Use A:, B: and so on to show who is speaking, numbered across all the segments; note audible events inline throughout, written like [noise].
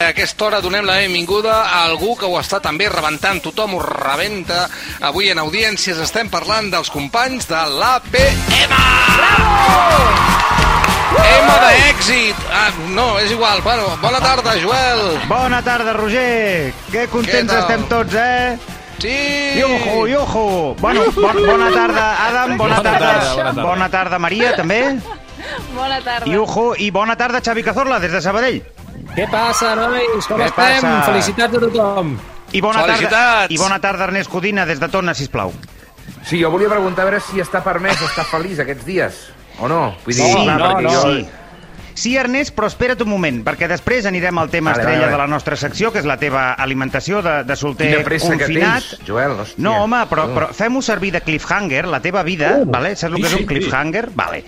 A: A aquesta hora donem la benvinguda a algú que ho està també rebentant, tothom ho rebenta. Avui en audiències estem parlant dels companys de l'APM! M d'èxit! Ah, no, és igual. Bueno, bona tarda, Joel!
B: Bona tarda, Roger. Que contents
A: Què
B: estem tots, eh?
A: Sí!
B: Iuhu, iuhu. Bueno, bon, bona tarda, Adam. Bona,
C: Bona
B: tarda.
C: tarda, bona tarda.
B: Bona tarda, Maria, també.
D: Bona tarda.
B: Iuhu. I bona tarda, Xavi Cazorla, des de Sabadell.
C: Què passa, nois? Com
B: Què
C: estem?
B: passa?
C: Felicitats a tothom.
B: I bona tarda,
A: Felicitats.
B: I bona tarda, Ernest Codina, des de Tona, sisplau.
E: Sí, jo volia preguntar a veure si està permès estar feliç aquests dies, o no? Vull dir,
C: Sí,
E: clar,
C: no,
E: perquè
C: no.
E: jo...
B: Sí. Sí, Ernest, però espera't un moment, perquè després anirem al tema
E: Vale,
B: estrella
E: vale, vale.
B: de la nostra secció, que és la teva alimentació de, de solter confinat.
E: tens, Joel, hòstia.
B: No, home, però,
E: Oh.
B: però fem-ho servir de cliffhanger, la teva vida, vale? saps el que és un cliffhanger? Vale.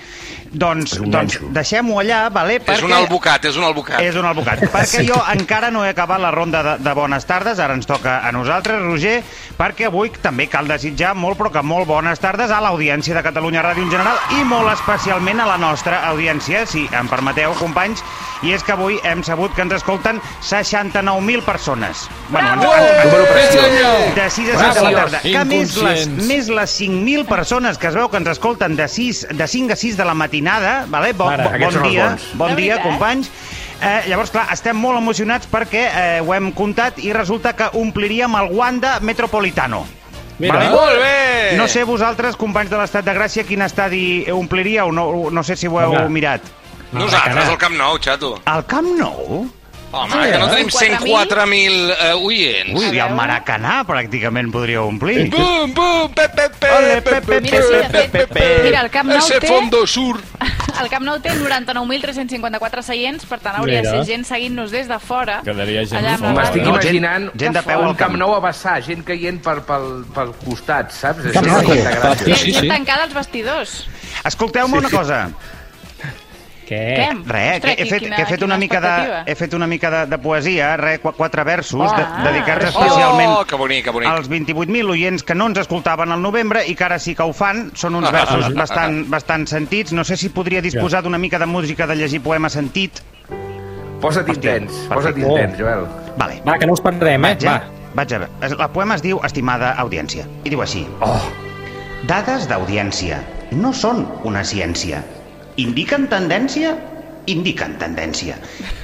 B: Doncs,
E: És
B: doncs deixem-ho allà, vale?
A: És
B: perquè...
A: un albocat, és un albocat.
B: És un albocat. [laughs] Perquè jo encara no he acabat la ronda de, de bones tardes, ara ens toca a nosaltres, Roger, perquè avui també cal desitjar molt, però que molt bones tardes a l'audiència de Catalunya Ràdio en general i molt especialment a la nostra audiència, si em permeteu, companys, i és que avui hem sabut que ens escolten 69.000 persones. Bueno, ens,
E: Número preciós.
B: de 6 a 7 de la tarda. Que més les, més les 5.000 persones que es veu que ens escolten de, 6, de 5 a 6 de la matinada, vale? bon,
C: Mare,
B: bon, dia, bon dia,
D: veritat?
B: companys. Eh, llavors, clar, estem molt emocionats perquè eh, ho hem comptat i resulta que ompliríem el Wanda Metropolitano.
C: Mira.
B: Vale?
A: Molt bé!
B: No sé vosaltres, companys de l'Estat de Gràcia, quin estadi ompliríeu, no, no sé si ho heu
C: Vinga.
B: mirat.
A: Nosaltres, al Camp Nou, xato.
B: El Camp Nou?
A: Home,
C: Sí,
A: que no
C: eh?
A: tenim 104.000 eh, oients.
B: Ui, i el Maracanà pràcticament podria omplir.
A: Bum, bum, pe, pe, pe,
B: Ole,
A: pe,
B: pe, pe,
D: Mira, sí, el Camp Nou
A: Ese
D: té...
A: fondo sur.
D: El Camp Nou té 99.354 seients, per tant hauria de ser gent seguint-nos des de fora.
C: Quedaria gent
D: allà
C: fora.
E: M'estic
B: No,
D: ràdio.
B: gent-
E: imaginant
B: gent de peu al
E: camp nou a vessar, gent caient per, pel, pel costat, saps? Això és.
C: Sí, sí,
D: Gent
C: sí.
D: tancada als vestidors.
B: Escolteu-me una cosa.
C: Què?
D: Què?
B: Res,
D: Ostres,
B: que he fet,
D: quina-
B: que he fet una mica de, he fet una mica de, de poesia, qu- quatre versos,
E: Ah,
B: de, dedicats especialment
A: Oh, que bonic, que bonic.
B: als 28.000 oients que no ens escoltaven al novembre i que ara sí que ho fan. Són uns versos bastant, bastant sentits. No sé si podria disposar d'una mica de música de llegir poema sentit.
E: Posa't intens, posa't intens, Joel.
B: Vale.
C: Va, que no us perdrem, eh?
B: Vaig,
C: Va.
B: a, vaig a veure. El poema es diu Estimada audiència. I diu així.
E: Oh,
B: Dades d'audiència no són una ciència. Indiquen tendència? Indiquen tendència.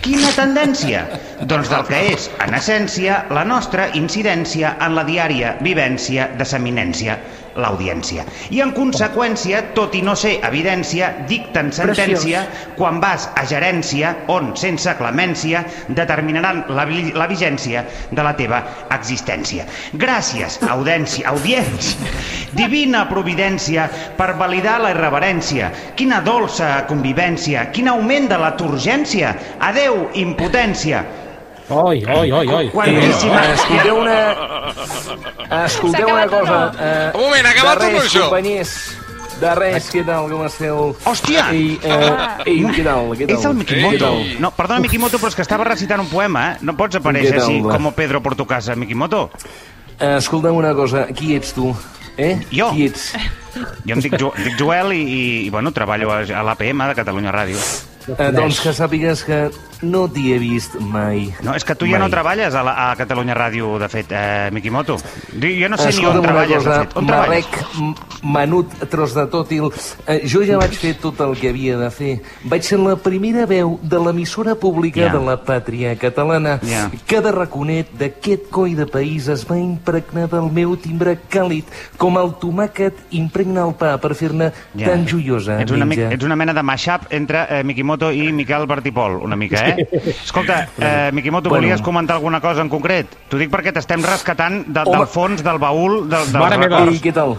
B: Quina tendència? Doncs del que és, en essència, la nostra incidència en la diària vivència de seminència, l'audiència. I en conseqüència, tot i no ser evidència, dicten sentència quan vas a gerència on, sense clemència, determinaran la, vi- la vigència de la teva existència. Gràcies, audiència, audiència, divina providència, per validar la irreverència. Quina dolça convivència, quin augment de la turgència. Adeu, impotència.
C: Oi, oi, oi, oi.
B: Quantíssima...
E: escolteu una... Escolteu una cosa. eh,
A: Un moment, ha acabat
E: res,
A: això?
E: companys. De res, què tal, com esteu?
B: Hòstia!
E: Ei, eh, ei, què tal, què tal?
B: És el Mikimoto.
A: Ei.
B: No, perdona, Mikimoto, però és que estava recitant un poema, eh? No pots aparèixer així com Pedro por tu casa, Mikimoto.
E: Eh, escolta'm una cosa, qui ets tu? Eh?
B: Jo.
E: Qui ets?
B: Jo em dic, jo, dic Joel i, i, i bueno, treballo a, a l'APM de Catalunya Ràdio.
E: Eh, doncs que sàpigues que no t'hi he vist mai.
B: No, és que tu ja no treballes a, la, a Catalunya Ràdio, de fet, eh, Mikimoto. Jo no sé ni on treballes,
E: cosa,
B: de fet. On?
E: Marrec, menut, tros de tòtil, eh, jo ja vaig fer tot el que havia de fer. Vaig ser la primera veu de l'emissora pública
B: Ja.
E: de la pàtria catalana.
B: Ja.
E: Cada raconet d'aquest coi de país es va impregnar del meu timbre càlid, com el tomàquet impregna el pa per fer-ne
B: Ja.
E: tan joiosa.
B: Ets una, mi-
E: menja.
B: ets una mena de mashup entre eh, Mikimoto i Miquel Bertipol, una mica, eh? Escolta, [laughs] eh, Mikimoto,
E: Bueno.
B: volies comentar alguna cosa en concret? T'ho dic perquè t'estem rescatant de,
E: Home.
B: del fons del baúl del, dels
C: Mare meva.
B: records.
E: Ei, què tal?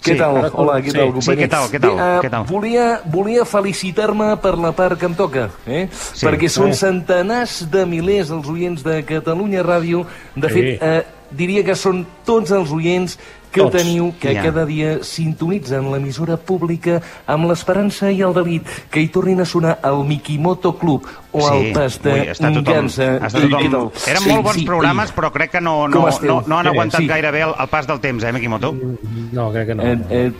B: Sí.
E: Què tal? Hola, què
C: Sí.
E: tal,
C: Sí,
E: companyia?
B: què tal, què tal,
E: Bé, eh,
B: què tal?
E: Volia, volia felicitar-me per la part que em toca, eh?
B: Sí.
E: Perquè són
C: Sí.
E: centenars de milers els oients de Catalunya Ràdio. De
C: Sí.
E: fet, eh, diria que són tots els oients que
C: Tots.
E: teniu, que
B: Ja.
E: cada dia sintonitzen l'emissora pública amb l'esperança i el delit que hi tornin a sonar el Mikimoto Club o el Pasta
B: ui, està tothom,
E: Gansa.
B: tothom. Eren
E: Sí,
B: molt bons
E: sí,
B: programes,
E: ei.
B: però crec que no, no, no, no han
C: Sí,
B: aguantat
E: sí.
B: gaire bé el, el pas del temps, eh, Mikimoto?
C: No, crec que no.
E: Eh, eh,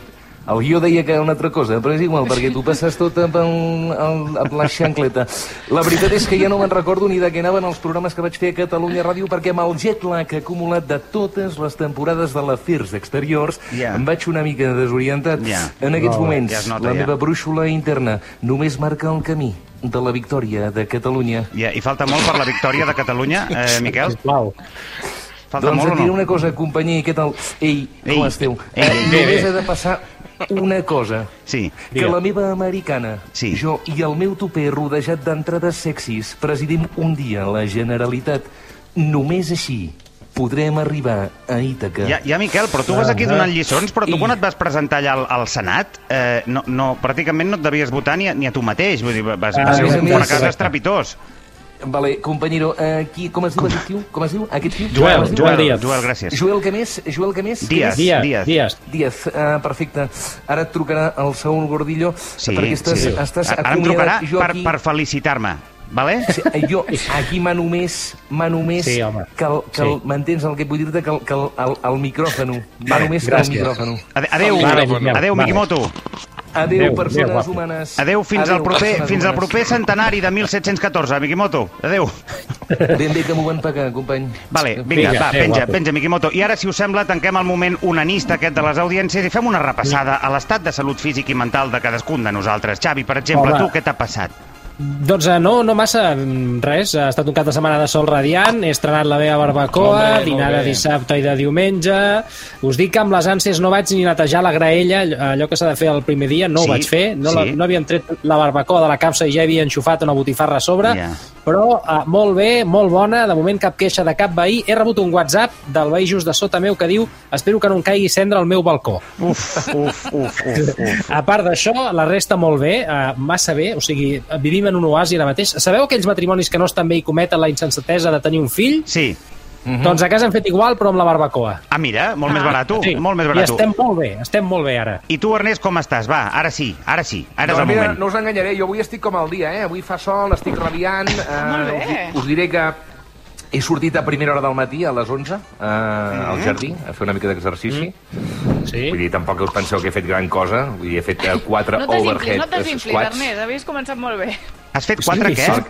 F: El guió deia que era una altra cosa, però és igual, perquè tu passes tot amb, el, el, amb la xancleta. La veritat és que ja no me'n recordo ni de què anaven els programes que vaig fer a Catalunya Ràdio, perquè amb el jet lag acumulat de totes les temporades de l'Afers Exteriors
B: Ja.
F: em vaig una mica desorientat.
B: Ja.
F: En aquests
C: bé,
F: moments,
B: ja nota,
F: la
B: ja.
F: meva brúixola interna només marca el camí de la victòria de Catalunya.
B: Ja, I falta molt per la victòria de Catalunya, eh, Miquel?
C: Sisplau.
B: Falta
F: doncs
B: molt o
F: diré
B: no?
F: una cosa, companyia, què tal? Ei,
B: Ei,
F: com esteu?
B: ei,
F: Eh,
B: ei,
F: només
C: bé.
F: he de passar una cosa.
B: Sí.
F: Que
C: Digue.
F: la meva americana,
B: Sí.
F: jo i el meu toper rodejat d'entrades sexis presidim un dia la Generalitat. Només així podrem arribar a Ítaca.
B: Ja, ja, Miquel, però tu vas aquí donant lliçons, però tu quan et vas presentar allà al, al Senat, eh, no, no, pràcticament no et devies votar ni, a- ni a tu mateix, vull dir, vas, va
C: Ah,
B: ser un fracàs estrepitós.
F: Vale, companyero, eh, qui, com es diu aquest tio? Com es diu aquest tio?
C: Joel? Joel Díaz.
B: Joel, gràcies.
F: Joel, què més? Joel, què més?
B: Díaz.
C: Dies,
B: Díaz.
C: dies.
F: Díaz, uh, perfecte. Ara et trucarà el Saúl Gordillo
B: Sí,
F: perquè estàs,
B: sí.
F: estàs
B: Ara em trucarà.
F: Jo
B: per,
F: aquí-
B: per felicitar-me, vale?
F: Sí, eh, jo aquí m'ha només, m'ha només
C: Sí, home.
F: que, el, que el,
C: Sí.
F: m'entens el que vull dir-te que, el, que el, el, el micròfono m'ha només que el
B: Ade- Adéu, adéu,
C: Miquel,
B: adéu
C: vale.
F: Adéu,
C: Adéu,
F: persones
C: adéu, guapo.
F: humanes
B: Adéu fins al proper, fins al
F: humanes.
B: proper centenari de 1714, Mikimoto. Adéu. [laughs]
F: ben bé que m'ho van pagar, company
B: Vale, vinga,
C: Vinga,
B: va,
C: adéu,
B: penja,
C: guapo.
B: penja, Mikimoto. I ara, si us sembla, tanquem el moment onanista aquest de les audiències i fem una repassada a l'estat de salut físic i mental de cadascun de nosaltres. Xavi, per exemple,
C: Home.
B: tu què t'ha passat?
C: Doncs eh, no, no massa mm, res. Ha estat un cap de setmana de sol radiant, he estrenat la meva barbacoa,
E: Molt bé,
C: dinar de dissabte i de diumenge... Us dic que amb les ànsies no vaig ni netejar la graella, allò que s'ha de fer el primer dia, no
B: Sí,
C: ho vaig fer. No, la,
B: sí.
C: no havíem tret la barbacoa de la capsa i ja havia enxufat una botifarra a sobre.
B: Ja.
C: Però uh, molt bé, molt bona, de moment cap queixa de cap veí. He rebut un WhatsApp del veí just de sota meu que diu espero que no em caigui cendra al meu balcó.
B: Uf, uf, uf, uf, uf.
C: A part d'això, la resta molt bé, uh, massa bé, o sigui, vivim en un oasi ara mateix. Sabeu aquells matrimonis que no estan bé i cometen la insensatesa de tenir un fill?
B: Sí.
C: Mm -hmm. Doncs a casa hem fet igual, però amb la barbacoa.
B: Ah, mira, molt més barat,
C: Sí,
B: molt més
C: I
B: barat. tu.
C: estem molt bé, estem molt bé ara.
B: I tu, Ernest, com estàs? Va, ara sí, ara sí, ara és
E: Doncs
B: el
E: mira,
B: moment.
E: no us enganyaré, jo avui estic com el dia, eh? Avui fa sol, estic radiant. Eh,
D: molt bé.
E: Us, us diré que he sortit a primera hora del matí, a les 11, eh, al jardí, a fer una mica d'exercici.
C: Sí?
E: Vull dir, tampoc us penseu que he fet gran cosa. Vull dir, he fet eh, quatre
D: No
E: overhead
D: no t'inflis,
E: squats.
D: Ernest. Havies començat molt bé.
B: Has fet quatre
C: Sí,
B: què?
C: sí.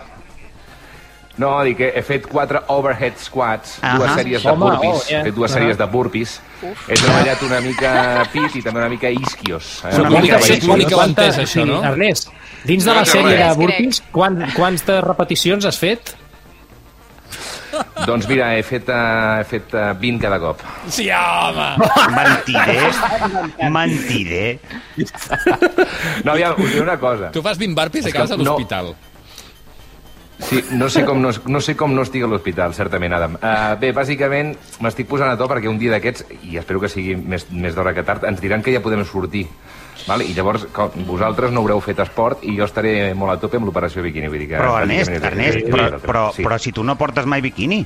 E: No, dic que he fet quatre overhead squats,
B: Ahà.
E: dues sèries de burpees.
C: oh, ja.
E: He fet dues sèries de burpees. He treballat una mica pit i també una mica isquios. Eh?
B: Una
E: Una
B: mica
E: mica isquios.
G: que ho entès, això, no?
C: Ernest, dins de la
A: No, no,
C: sèrie de burpees, quan, quantes repeticions has fet?
E: Doncs mira, he fet, uh, he fet uh, 20 cada cop.
G: Sí, home!
B: Mentider, [laughs] mentider.
E: No, aviam, us diré una cosa.
G: Tu fas 20 burpees i
E: És que
G: acabes a
E: no-
G: l'hospital.
E: Sí, no sé com no, no, sé com no estic a l'hospital, certament, Adam. Uh, bé, bàsicament, m'estic posant a to perquè un dia d'aquests, i espero que sigui més, més d'hora que tard, ens diran que ja podem sortir. Vale? I llavors, com, vosaltres no haureu fet esport i jo estaré molt a tope amb l'operació biquini. Vull dir que,
B: Però, Ernest, Ernest,
E: és-
B: però, però,
E: sí.
B: però si tu no portes mai biquini.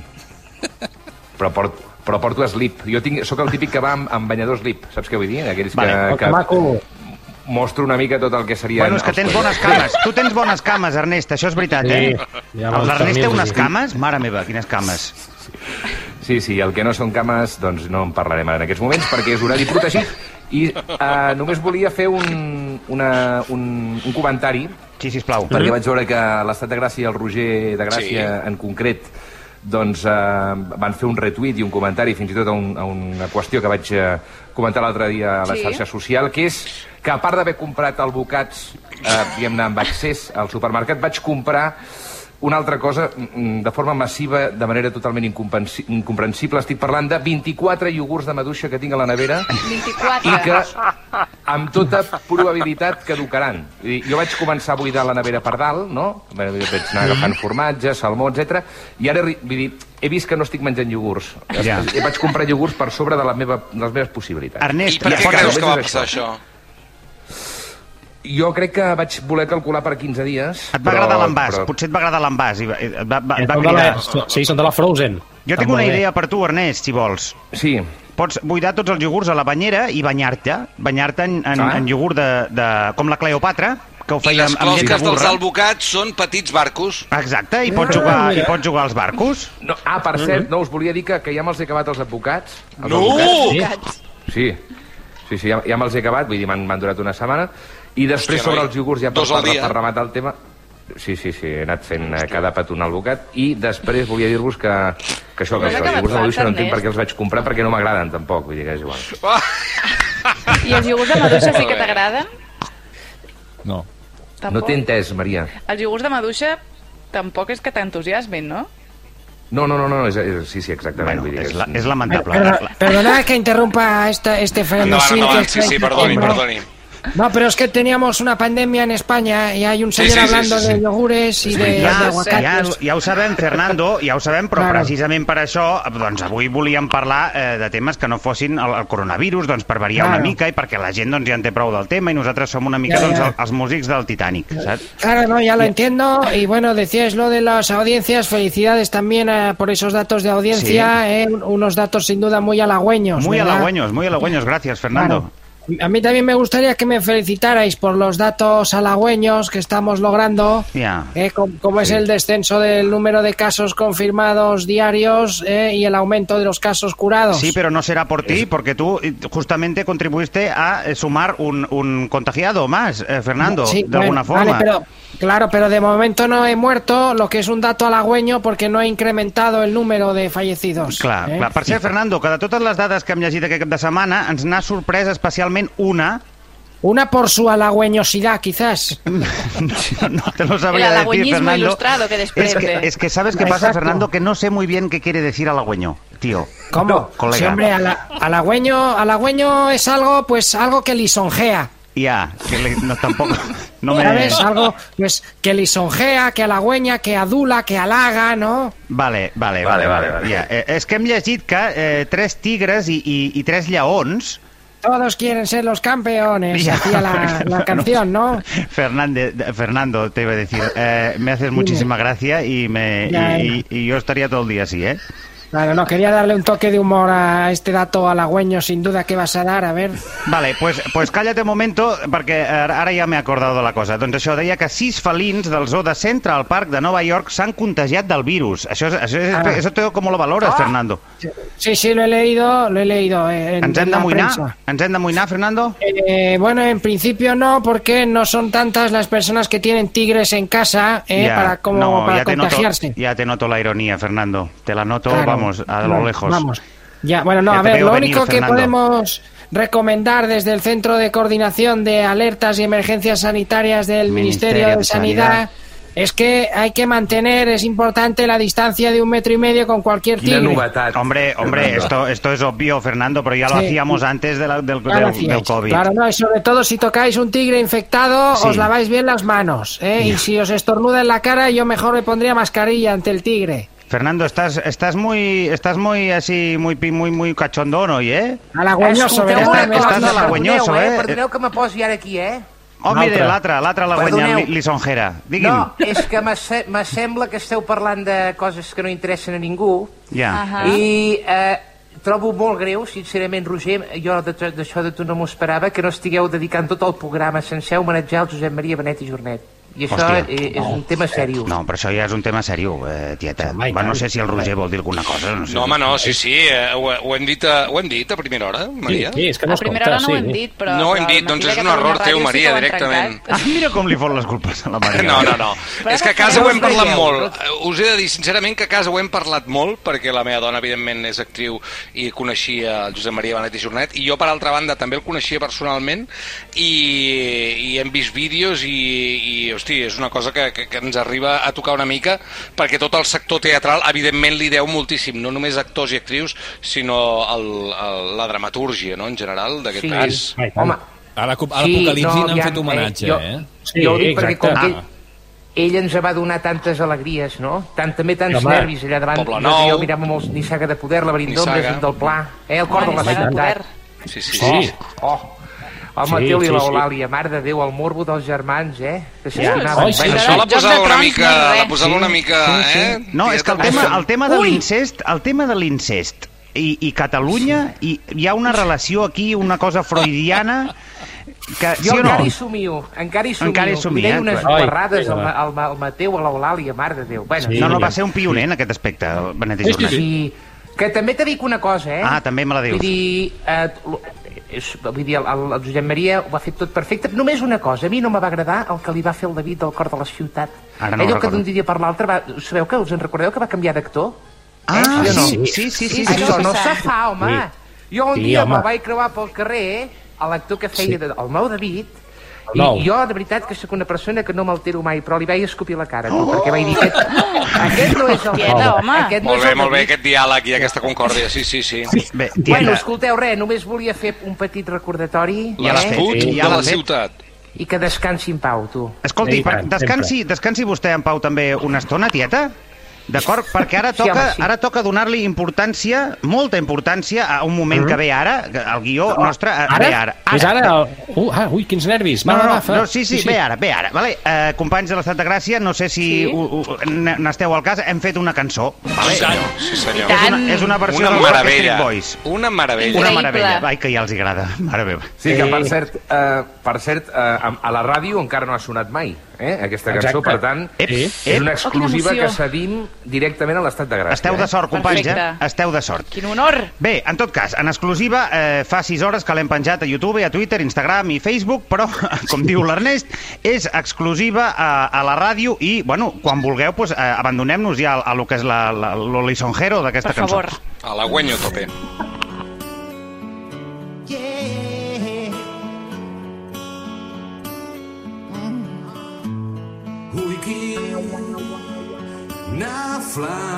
E: però, port, però porto slip. Jo tinc, sóc el típic que va amb, amb banyador slip, saps què vull dir? Aquells
B: Vale.
E: que,
C: que
E: que
C: maco.
E: Mostro una mica tot el que seria...
B: Bueno, és que tens bones cames. Tu tens bones cames, Ernest, això és veritat,
C: Sí,
B: eh?
C: ja
B: L'Ernest té unes
C: sí.
B: cames? Mare meva, quines cames.
E: Sí, sí, el que no són cames, doncs no en parlarem en aquests moments perquè és horari protegit. I uh, només volia fer un, una, un, un comentari
B: Sí, sisplau.
E: perquè vaig veure que l'Estat de Gràcia i el Roger de Gràcia
A: Sí.
E: en concret doncs eh, van fer un retuit i un comentari fins i tot a, un, a una qüestió que vaig eh, comentar l'altre dia a la
D: Sí.
E: xarxa social, que és que a part d'haver comprat el bocats, eh, diguem-ne, amb accés al supermercat, vaig comprar una altra cosa mm, de forma massiva, de manera totalment incomprensible. Estic parlant de 24 iogurts de maduixa que tinc a la nevera
D: 24.
E: i que amb tota probabilitat caducaran. Jo vaig començar a buidar la nevera per dalt, no? Vaig anar agafant formatge, salmó, etc. I ara, vull dir, he vist que no estic menjant iogurts.
B: Ja.
E: Ja. Vaig comprar iogurts per sobre de, la meva, de les meves possibilitats.
A: I
B: Ernest,
A: per
B: ja
A: què creus que va passar això?
E: Jo crec que vaig voler calcular per 15 dies.
B: Et va agradar l'envàs, potser et va agradar l'envàs. i va- Et va, va, et
C: la, sí, són de la Frozen.
B: Jo tinc una idea per tu, Ernest, si vols.
E: Sí,
B: Pots buidar tots els iogurts a la banyera i banyar-te, banyar-te en, en,
E: Ah.
B: en iogurt de, de, com la Cleopatra, que ho
A: I
B: feia
A: les
B: amb, amb llet de
A: closques dels
B: burra.
A: albocats són petits barcos.
B: Exacte, i pots, jugar, i pots jugar als barcos.
E: no, ah, per cert, no, us volia dir que, que ja me'ls he acabat els advocats. Els
A: No!
E: advocats.
C: Sí.
E: Sí. Sí, sí, ja, ja me'ls he acabat, vull dir, m'han durat una setmana. I després
A: Hòstia,
E: sobre els iogurts, ja per, per, per rematar el tema... Sí, sí, sí, he anat fent eh, cada petona al bocat. I després volia dir-vos que, que això, que
D: Has
E: els
D: acabat
E: iogurts de maduixa no entenc per
D: Ernest?
E: què els vaig comprar, perquè no m'agraden tampoc, vull dir que és igual.
D: I els iogurts de maduixa sí que t'agraden?
G: No.
E: No
D: Tampoc?
E: t'he entès, Maria.
D: Els iogurts de maduixa tampoc és que t'entusiasmin, no?
E: No, no, no, no, és, és, sí, sí, exactament.
B: Bueno,
E: vull dir
B: és, la, és lamentable.
H: Perdona, perdona que interrumpa esta, este
A: Endavant,
H: frenesí que
A: endavant, sí, sí, perdoni, perdoni.
H: No, pero es que teníamos una pandemia en España y hay un señor
A: sí, sí,
H: hablando
A: sí,
H: de yogures y de, de
B: Ja, ja,
H: aguacates.
B: ja ho sabem, Fernando, ja ho sabem, però
H: Claro.
B: precisament per això doncs avui volíem parlar eh, de temes que no fossin el, el coronavirus, doncs per variar
H: Claro.
B: una mica i perquè la gent doncs, ja en té prou del tema i nosaltres som una mica
H: Ja,
B: doncs,
H: ja.
B: els músics del Titanic, saps?
H: Claro, no, ya lo entiendo. Y bueno, decíais lo de las audiencias. Felicidades también eh, por esos datos de audiencia. eh, unos datos sin duda muy halagüeños.
B: Muy
H: ¿verdad?
B: halagüeños, muy halagüeños, gracias, Fernando.
H: Claro. A mí también me gustaría que me felicitarais por los datos halagüeños que estamos logrando. Eh, com- como es el descenso del número de casos confirmados diarios eh, y el aumento de los casos curados.
B: Sí, pero no será por ti, porque tú eh, justamente contribuiste a sumar un, un contagiado más, eh, Fernando,
H: Sí,
B: de alguna
H: vale,
B: forma.
H: pero, claro, pero de momento no he muerto, lo que es un dato halagüeño porque no he incrementado el número de fallecidos.
B: Clar, clar. Per cert, Fernando, que de totes les dades que hem llegit aquest cap de setmana, ens n'ha sorprès especialment una...
H: Una por su halagüeñosidad, quizás. [laughs]
B: no te lo sabría
D: El
B: decir, Fernando.
D: ilustrado que
B: es
D: desprende.
B: que, es que ¿sabes qué pasa,
H: Exacto.
B: Fernando? Que no sé muy bien qué quiere decir halagüeño, tío.
H: ¿Cómo?
B: colega.
H: Sí, hombre, ala- halagüeño, halagüeño es algo, pues, algo que lisonjea.
B: Ya, que le- no, tampoco... No me...
H: ¿Sabes? Algo, pues, que lisonjea, que halagüeña, que adula, que halaga, ¿no?
B: Vale, vale,
E: Vale,
B: vale.
E: vale, vale.
B: Ja, eh, és que hem llegit que eh, tres tigres i, i, i tres lleons...
H: Todos quieren ser los campeones,
B: Ya.
H: hacía la, [laughs] la canción, ¿no?
B: Fernández, Fernando, te iba a decir, eh, me haces muchísima gracia y, me,
H: Ya,
B: y, y- y yo estaría todo el día así, ¿eh?
H: Claro, no, quería darle un toque de humor a este dato halagüeño, sin duda, que vas a dar, a ver.
B: Vale, pues, pues cállate un momento, perquè ara ja m'he acordat de la cosa. Doncs això deia que sis felins del zoo de Central Park de Nova York s'han contagiat del virus. Això, és, això, és,
H: Ah.
B: eso te, com lo valores, Fernando?
H: Sí, sí, lo he leído, lo he leído eh, en,
B: Ens
H: en
B: hem d'amoïnar? Ens hem d'amoïnar, Fernando?
H: Eh, bueno, en principio no, porque no son tantas las personas que tienen tigres en casa eh,
B: Ya,
H: para, como,
B: no,
H: para
B: ya te noto-
H: contagiarse.
B: ya te noto la ironía, Fernando. Te la noto,
H: Claro,
B: vamos, a lo lejos.
H: Vamos. Ya, bueno, no,
B: Ya
H: a ver, lo
B: venir,
H: único que
B: Fernando.
H: podemos recomendar desde el Centro de Coordinación de Alertas y Emergencias Sanitarias del
B: Ministerio
H: Ministerio,
B: de
H: de Sanidad,
B: Sanidad.
H: es que hay que mantener, es importante la distancia de un metro y medio con cualquier tigre.
B: Hombre, hombre, esto, esto es obvio, Fernando, pero ya lo
H: Sí.
B: hacíamos antes de la- del, del- COVID.
H: Claro, no, y sobre todo si tocáis un tigre infectado,
B: Sí.
H: os laváis bien las manos. ¿eh? Y si os estornuda en la cara, yo mejor me pondría mascarilla ante el tigre.
B: Fernando, estás, estás muy, estás muy así, muy, pi- muy, muy cachondón hoy, ¿eh?
H: Me
B: cosa,
H: estás-
B: Estàs halagüenyoso,
I: perdoneu,
B: eh?
I: Perdoneu que me posi ara aquí, eh?
B: Oh, mira,
H: L'altre.
B: l'altre, l'altre la guanya li- lisonjera. Digui'm.
I: No, és que me, se- me sembla que esteu parlant de coses que no interessen a ningú
B: Ja.
D: Ahà.
I: i eh, trobo molt greu, sincerament, Roger, jo de- d'això de tu no m'ho esperava, que no estigueu dedicant tot el programa sencer a homenatjar el Josep Maria Benet i Jornet. I això
B: Hòstia.
I: eh, és un tema seriós.
B: No, però això ja és un tema seriós, eh, tieta.
H: Home, i
B: Va, no sé si el Roger vol dir alguna cosa. No, sé.
A: No, home, no, sí, sí, eh, ho, ho, hem dit a, ho hem dit a primera hora, Maria.
C: Sí, és que no
D: A
C: es
D: primera
C: compta,
D: hora no ho
C: sí.
D: hem dit, però...
A: No ho hem dit, doncs és un error teu,
D: Ràdio sí
A: Maria,
D: ho
A: directament.
D: trencat.
B: Ah, mira com li fot les culpes a la Maria.
A: No, no, no.
D: Però
A: és que a casa ho hem parlat
I: Veieu?
A: molt. Eh, Us he de dir, sincerament, que a casa ho hem parlat molt, perquè la meva dona, evidentment, és actriu i coneixia el Josep Maria Benet i Jornet, i jo, per altra banda, també el coneixia personalment, i, i hem vist vídeos, i, i hosti, és una cosa que, que, que ens arriba a tocar una mica, perquè tot el sector teatral, evidentment, li deu moltíssim, no només actors i actrius, sinó el, el, la dramatúrgia, no?, en general, d'aquest
I: Sí.
A: país.
C: Ai, tant.
I: Home,
G: A l'aco- a l'Apocalipsi n'han
I: ja,
G: fet homenatge,
I: jo,
G: eh?
H: Sí,
I: jo ho dic perquè com que ell, ell ens va donar tantes alegries, no? Tant, també tants
C: Home.
I: nervis allà davant.
A: Poble Nou.
I: Jo mirava molts Nissaga de Poder,
A: Nissaga.
I: d'Ombres, del Pla, eh? El cor de la
D: Home, de
I: ciutat.
D: Poder.
A: Sí, sí,
C: Sí.
A: sí.
I: Oh, el
C: Sí,
I: Mateu i
C: sí,
I: l'Eulàlia, mare de Déu, el morbo dels germans, eh? Que s'estimaven.
C: Oi, sí.
I: Bueno,
A: Això la posava una mica, la posava una mica, eh?
B: No, és que el tema, el tema de l'incest, el tema de l'incest i, i Catalunya, i, hi ha una relació aquí, una cosa freudiana, que, sí
I: Jo
B: o no?
I: encara hi somio, encara hi somio.
B: Encara hi somio,
I: Li deia
B: eh?
I: unes
C: Ai,
I: guarrades al, al, al Mateu, a l'Eulàlia, mare de Déu. Bueno,
C: Sí.
B: No, no, va ser un pioner en aquest aspecte, el Benet i
C: Sí, sí, sí.
I: Que també te dic una cosa, eh?
B: Ah, també me la dius.
I: Vull dir, eh, és, vull dir, el, el Josep Maria ho va fer tot perfecte. Només una cosa, a mi no me va agradar el que li va fer el David del cor de la ciutat.
G: Ara no
I: Allò que d'un dia per l'altre va... Sabeu que us en recordeu que va canviar d'actor?
G: Ah,
I: sí no?
G: sí, sí, sí, sí, sí,
I: Això
G: sí.
I: no se fa, home. Jo un
C: Sí,
I: dia me'l vaig creuar pel carrer, a l'actor que feia de, el nou David, I jo, de veritat, que sóc una persona que no m'altero mai, però li vaig escopir la cara, tu, perquè vaig dir, aquest, [laughs] aquest no és el
D: Tieta, home.
I: Aquest no
A: Molt
I: és
A: bé,
I: el
A: molt bé, aquest diàleg i aquesta concòrdia, sí, sí, sí.
G: Bé,
I: Bueno,
G: tieta,
I: escolteu, res, només volia fer un petit recordatori
G: Ja l'has
I: eh?
G: fet.
A: L'escut de
G: l'has
A: la ciutat.
I: i que descansi en pau, tu.
G: escolti,
C: I
G: per, descansi, descansi vostè en pau també una estona, tieta? D'acord? Perquè ara
I: Sí, home,
G: toca,
I: sí.
G: ara toca donar-li importància, molta importància, a un moment que ve ara, que el guió nostre eh,
C: Ara?
G: ve ara.
C: És ara? El... Uh, ah, ui, quins nervis. Va,
G: No, no,
C: va,
G: no,
C: fa.
G: no, sí, sí, ve ara, ve ara. Vale? Uh, companys de l'Estat de Gràcia, no sé si
D: Sí.
G: n'esteu al cas, hem fet una cançó. Vale?
A: Sí, senyor. Sí, senyor.
G: És una, és una versió
A: Una meravella.
G: Boys.
A: Una meravella.
G: Una meravella. Ai, que ja els agrada. Mare meva.
E: Sí, que per
C: Sí.
E: cert, eh, per cert eh, a- a la ràdio encara no ha sonat mai, eh, aquesta cançó,
C: Exacte.
E: per tant,
G: Ep,
C: Sí.
E: és
G: ep,
E: una exclusiva
D: Oh,
E: que cedim directament a l'estat de Gràcia.
G: esteu de
E: eh?
G: sort, companys, eh?
D: Perfecte.
G: Esteu de sort.
D: Quin honor.
G: Bé, en tot cas, en exclusiva, eh, fa 6 hores que l'hem penjat a YouTube, a Twitter, Instagram i Facebook, però, [laughs] com diu l'Ernest, és exclusiva a, a la ràdio i, bueno, quan vulgueu, pues, eh, abandonem-nos ja a, a lo que és l'holisonjero d'aquesta
D: Per
G: cançó.
D: favor.
A: A la guanyo tope.
B: Quina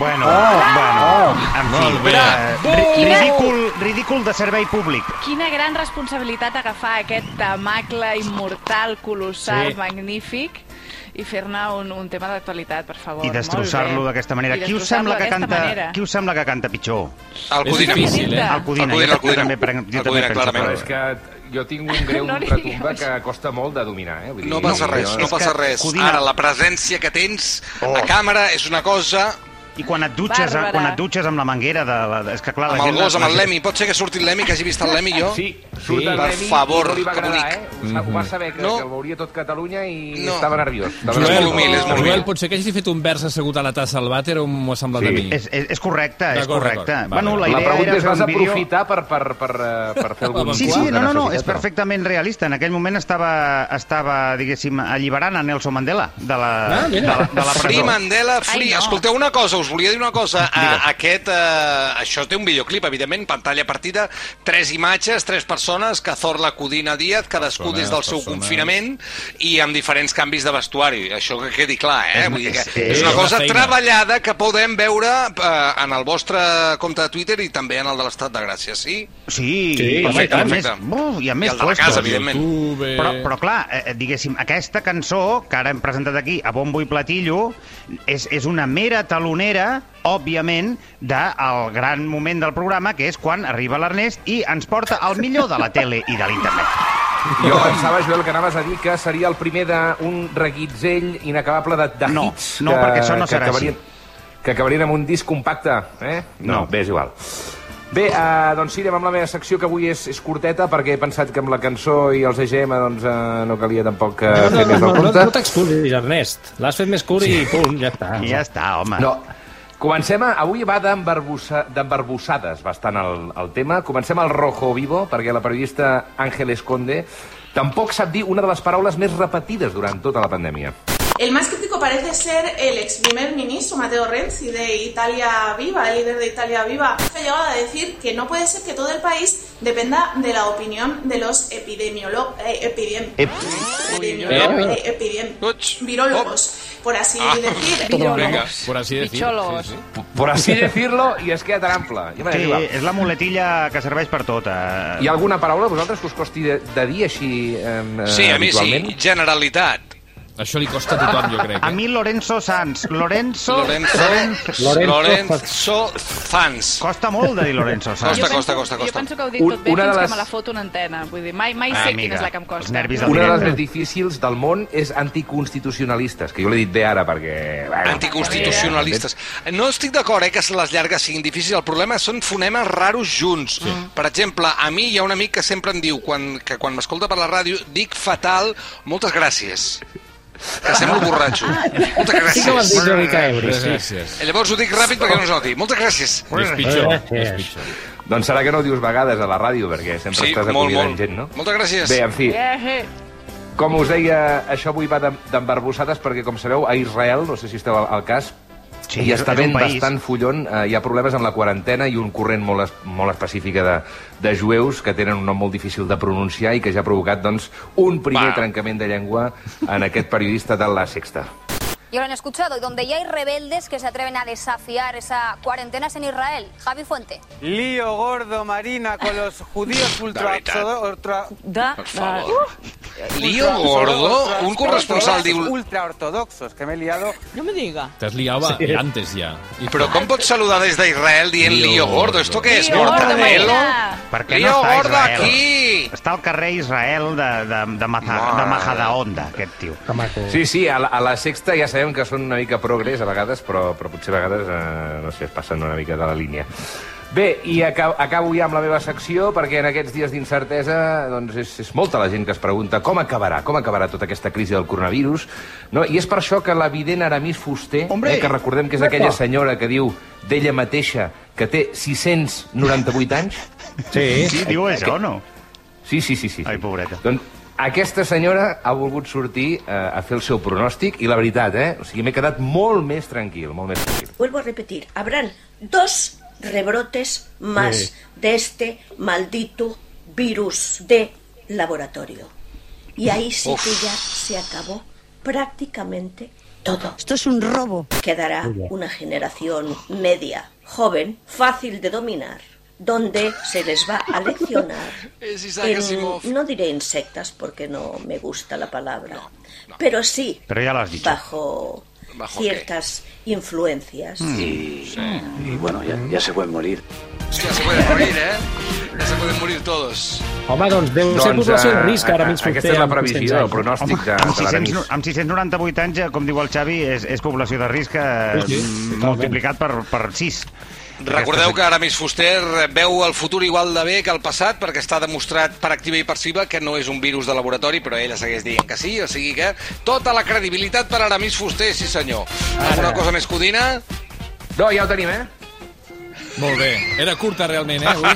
E: Bueno,
G: Bueno,
C: Oh,
G: bueno, en fi,
J: Molt bé.
G: eh, ri ridícul, ridícul de servei públic.
D: Quina gran responsabilitat agafar aquest tamacle immortal, colossal,
C: Sí.
D: magnífic i fer-ne un, un tema d'actualitat, per favor.
B: I destrossar-lo d'aquesta manera. Qui us, sembla que canta,
D: manera.
B: qui us sembla que canta pitjor?
A: El Codina.
G: És difícil, eh?
B: El Codina.
A: El Codina, el Codina.
B: jo també, jo també penso
E: Però és que jo tinc un greu [laughs]
D: No
E: retumba que costa molt de dominar, eh? Vull dir,
A: No passa res, no
B: és
A: passa res.
B: Codina-
A: Ara, la presència que tens
B: Oh.
A: a càmera és una cosa...
B: I quan et dutxes,
D: Bàrbara.
B: quan et dutxes amb la manguera de... La, és que clar, la
A: Amb el
B: gent...
A: gos, amb
B: la
A: el Lemi. Pot ser que surti el Lemi, que hagi vist el Lemi jo?
E: Sí, surt el
A: per
E: Remi
A: favor,
E: i no li va agradar,
A: dic.
E: eh? Ho, sa- ho va saber, que,
A: No.
E: que el veuria tot Catalunya i
A: No.
E: estava nerviós. Estava
G: Joel,
A: molt humil, és molt
G: Joel,
A: humil.
G: potser que hagi fet un vers assegut a la tassa al vàter o m'ho ha semblat
E: Sí.
G: a mi?
B: És, és, és correcte, és
G: D'acord,
B: correcte.
G: d'acord.
B: Bueno, la
E: La
B: idea
E: pregunta
B: era
E: és,
B: fer
E: vas
B: un vídeo...
E: aprofitar per, per, per, eh, per fer algun...
B: Sí, sí, no, no, no, és perfectament realista. En aquell moment estava, estava diguéssim, alliberant a Nelson Mandela de la,
C: Ah,
B: de,
C: mira.
B: la, de la
A: Free
B: presó.
A: Mandela, free.
D: Ai, no.
A: Escolteu una cosa, us volia dir una cosa.
B: Digues.
A: Uh, aquest, uh, això té un videoclip, evidentment, pantalla partida, tres imatges, tres persones, Cazorla, Codina, Díaz, cadascú
G: Persones,
A: des del seu
G: persones.
A: confinament i amb diferents canvis de vestuari. Això que quedi clar, eh?
B: És-
A: Vull dir que
B: és-
A: una cosa
G: feina.
A: treballada que podem veure uh, en el vostre compte de Twitter i també en el de l'Estat de Gràcia, sí?
B: Sí,
C: Sí,
B: i,
C: home, i
B: i, a més,
A: Perfecte.
B: uf, i a
A: I
B: més
A: el de la casa, evidentment.
G: YouTube...
B: Però, però clar, eh, diguéssim, aquesta cançó que ara hem presentat aquí a bombo i platillo és, és una mera talonera, òbviament, del gran moment del programa, que és quan arriba l'Ernest i ens porta el millor de la tele i de l'internet.
E: Jo pensava, Joel, que anaves a dir que seria el primer d'un reguitzell inacabable de, de
B: No,
E: hits
B: no,
E: que,
B: perquè això no
E: que
B: serà
E: acabarien, Que acabarien amb un disc compacte, eh? No,
B: No.
E: bé, és igual. Bé, uh, doncs sí, anem amb la meva secció, que avui és, és curteta, perquè he pensat que amb la cançó i els EGM doncs, uh, no calia tampoc uh,
C: No,
E: fer
C: no,
E: més
C: no,
E: del
C: no,
E: compte.
C: no t'excusis, Ernest. L'has fet més curt i punt, ja està.
B: I ja està, home.
E: No, comencem a... Avui va d'embarbussa- d'embarbussades bastant el, el tema. Comencem al rojo vivo, perquè la periodista Ángeles Conde tampoc sap dir una de les paraules més repetides durant tota la pandèmia.
K: El más crítico parece ser el ex primer ministro Matteo Renzi de Italia Viva, el líder de Italia Viva. Ha llegado a decir que no puede ser que todo el país dependa de la opinión de los epidemiólogos, epidem, epidemiólogos, eh, epidem- virólogos, por así
A: Ah.
K: decir.
G: Venga, por así decir.
D: Bichólogos.
G: Sí, sí.
E: Por así decirlo, i es queda tan ample.
B: Sí,
E: igual.
B: és la muletilla que serveix per tot. Eh?
E: Hi ha alguna paraula, a vosaltres, que us costi de, de dir així eh,
A: Sí, a mi sí. Generalitat.
G: Això li costa a tothom, jo crec.
B: A
G: Eh?
B: mi Lorenzo Sanz. Lorenzo...
A: Lorenzo,
B: Lorenzo.
A: Lorenzo Fans.
B: Costa molt de dir Lorenzo Sanz.
A: Costa, costa, costa, costa.
D: Jo penso que ho dic tot bé
E: una de
D: fins
E: les-
D: que me la foto una antena. Vull dir, mai, mai
B: Ah,
D: sé
B: amiga,
D: quina és la que em costa.
E: Una de les més difícils del món és anticonstitucionalistes, que jo l'he dit bé ara perquè... Bueno,
A: Anticonstitucionalistes. No estic d'acord eh, que les llargues siguin difícils. El problema són fonemes raros junts. Per exemple, a mi hi ha un amic que sempre em diu, quan, que quan m'escolta per la ràdio, dic fatal, moltes gràcies. Que semblo borratxo. Moltes gràcies.
C: Sí que ho has dit una mica ebri, sí.
G: Gràcies.
A: Llavors ho dic ràpid perquè no es noti. Moltes gràcies.
G: És pitjor, és pitjor.
E: Doncs serà que no ho dius vegades a la ràdio, perquè sempre
A: Sí,
E: estàs
A: molt.
E: gent, no?
A: Moltes gràcies.
E: Bé, en fi,
D: eh.
E: com us deia, això avui va d'em- d'embarbussades perquè, com sabeu, a Israel, no sé si esteu al, al cas,
B: Sí,
E: i
B: és-
E: està ben bastant follon. Eh, hi ha problemes amb la quarantena i un corrent molt, es, molt específic de, de jueus que tenen un nom molt difícil de pronunciar i que ja ha provocat doncs, un primer
A: Va.
E: trencament de llengua en aquest periodista de La Sexta.
L: Ya lo han escuchado, y donde ya hay rebeldes que se atreven a desafiar esa cuarentena es en Israel. Javi Fuente.
M: Lío gordo, Marina, con los judíos ultra... ultra
A: Per favor. Lío gordo? Un corresponsal diu...
M: Ultra ortodoxos, que me he liado.
N: No me diga.
G: T'has liado
A: Sí.
G: antes ja. I
A: Però com pots saludar des d'Israel dient
G: Lío
A: lío gordo? ¿Esto qué es?
D: Lío gordo,
A: ¿Mortadelo?
B: Per què
A: Lío
B: no està
A: gordo
B: Israel?
A: aquí!
B: Està al carrer Israel de, de, de, Maza, de Majadahonda, aquest tio.
E: Sí, sí, a la, a la Sexta ja sabem que són una mica progrés a vegades, però, però potser a vegades, eh, no sé, es passen una mica de la línia. Bé, i acabo, acabo ja amb la meva secció, perquè en aquests dies d'incertesa doncs és, és molta la gent que es pregunta com acabarà, com acabarà tota aquesta crisi del coronavirus, no? i és per això que l'evident Aramis Fuster,
B: Hombre!
E: eh, que recordem que és aquella senyora que diu d'ella mateixa que té 698 anys,
C: Sí.
B: Sí, diu això, no?
E: Sí, sí, sí. sí.
B: Ai, pobreta.
E: Doncs aquesta senyora ha volgut sortir eh, a fer el seu pronòstic i la veritat, eh? O sigui, m'he quedat molt més tranquil, molt més tranquil.
O: Vuelvo a repetir, habrán dos rebrotes más
E: Sí.
O: de este maldito virus de laboratorio. Y ahí sí
N: Uf.
O: que ya se acabó prácticamente todo.
N: Esto es un robo.
O: Quedará una generación media, joven, fácil de dominar donde se les va a leccionar [laughs] en- no diré insectas porque no me gusta la palabra, pero sí
B: Pero ya lo has dicho.
O: bajo,
A: ¿Bajo
O: ciertas influencias.
N: Y, y bueno, ya, ya se pueden morir.
A: Hòstia, se pueden morir, eh? Ja se pueden morir todos.
C: Home, doncs deu ser
E: Doncs,
C: població en
E: eh,
C: risc ara
E: a-
C: mig
E: aquesta és la previsió, el pronòstic de,
B: amb,
E: de l'Aramis.
B: 600, amb 698 anys, eh, com diu el Xavi, és, és població de risc eh,
A: Sí, sí,
B: mm, multiplicat per, per 6.
A: Recordeu que Aramis Fuster veu el futur igual de bé que el passat perquè està demostrat per activa i passiva que no és un virus de laboratori, però ella segueix dient que sí, o sigui que tota la credibilitat per Aramis Fuster, sí senyor. Alguna cosa més codina?
E: No, ja ho tenim, eh?
G: Molt bé. Era curta, realment, eh, avui?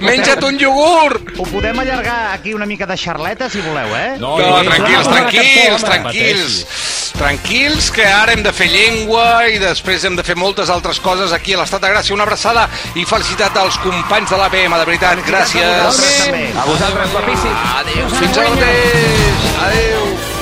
G: [laughs]
A: Menja't un iogurt!
B: Ho podem allargar aquí una mica de xarleta, si voleu, eh?
A: No, no tranquils, tranquils, tranquils. Tranquils, que ara hem de fer llengua i després hem de fer moltes altres coses aquí a l'Estat de Gràcia. Una abraçada i felicitat als companys de l'APM, de veritat. Gràcies.
E: A vosaltres, guapíssims.
A: Adéu. Fins ara mateix. Adéu.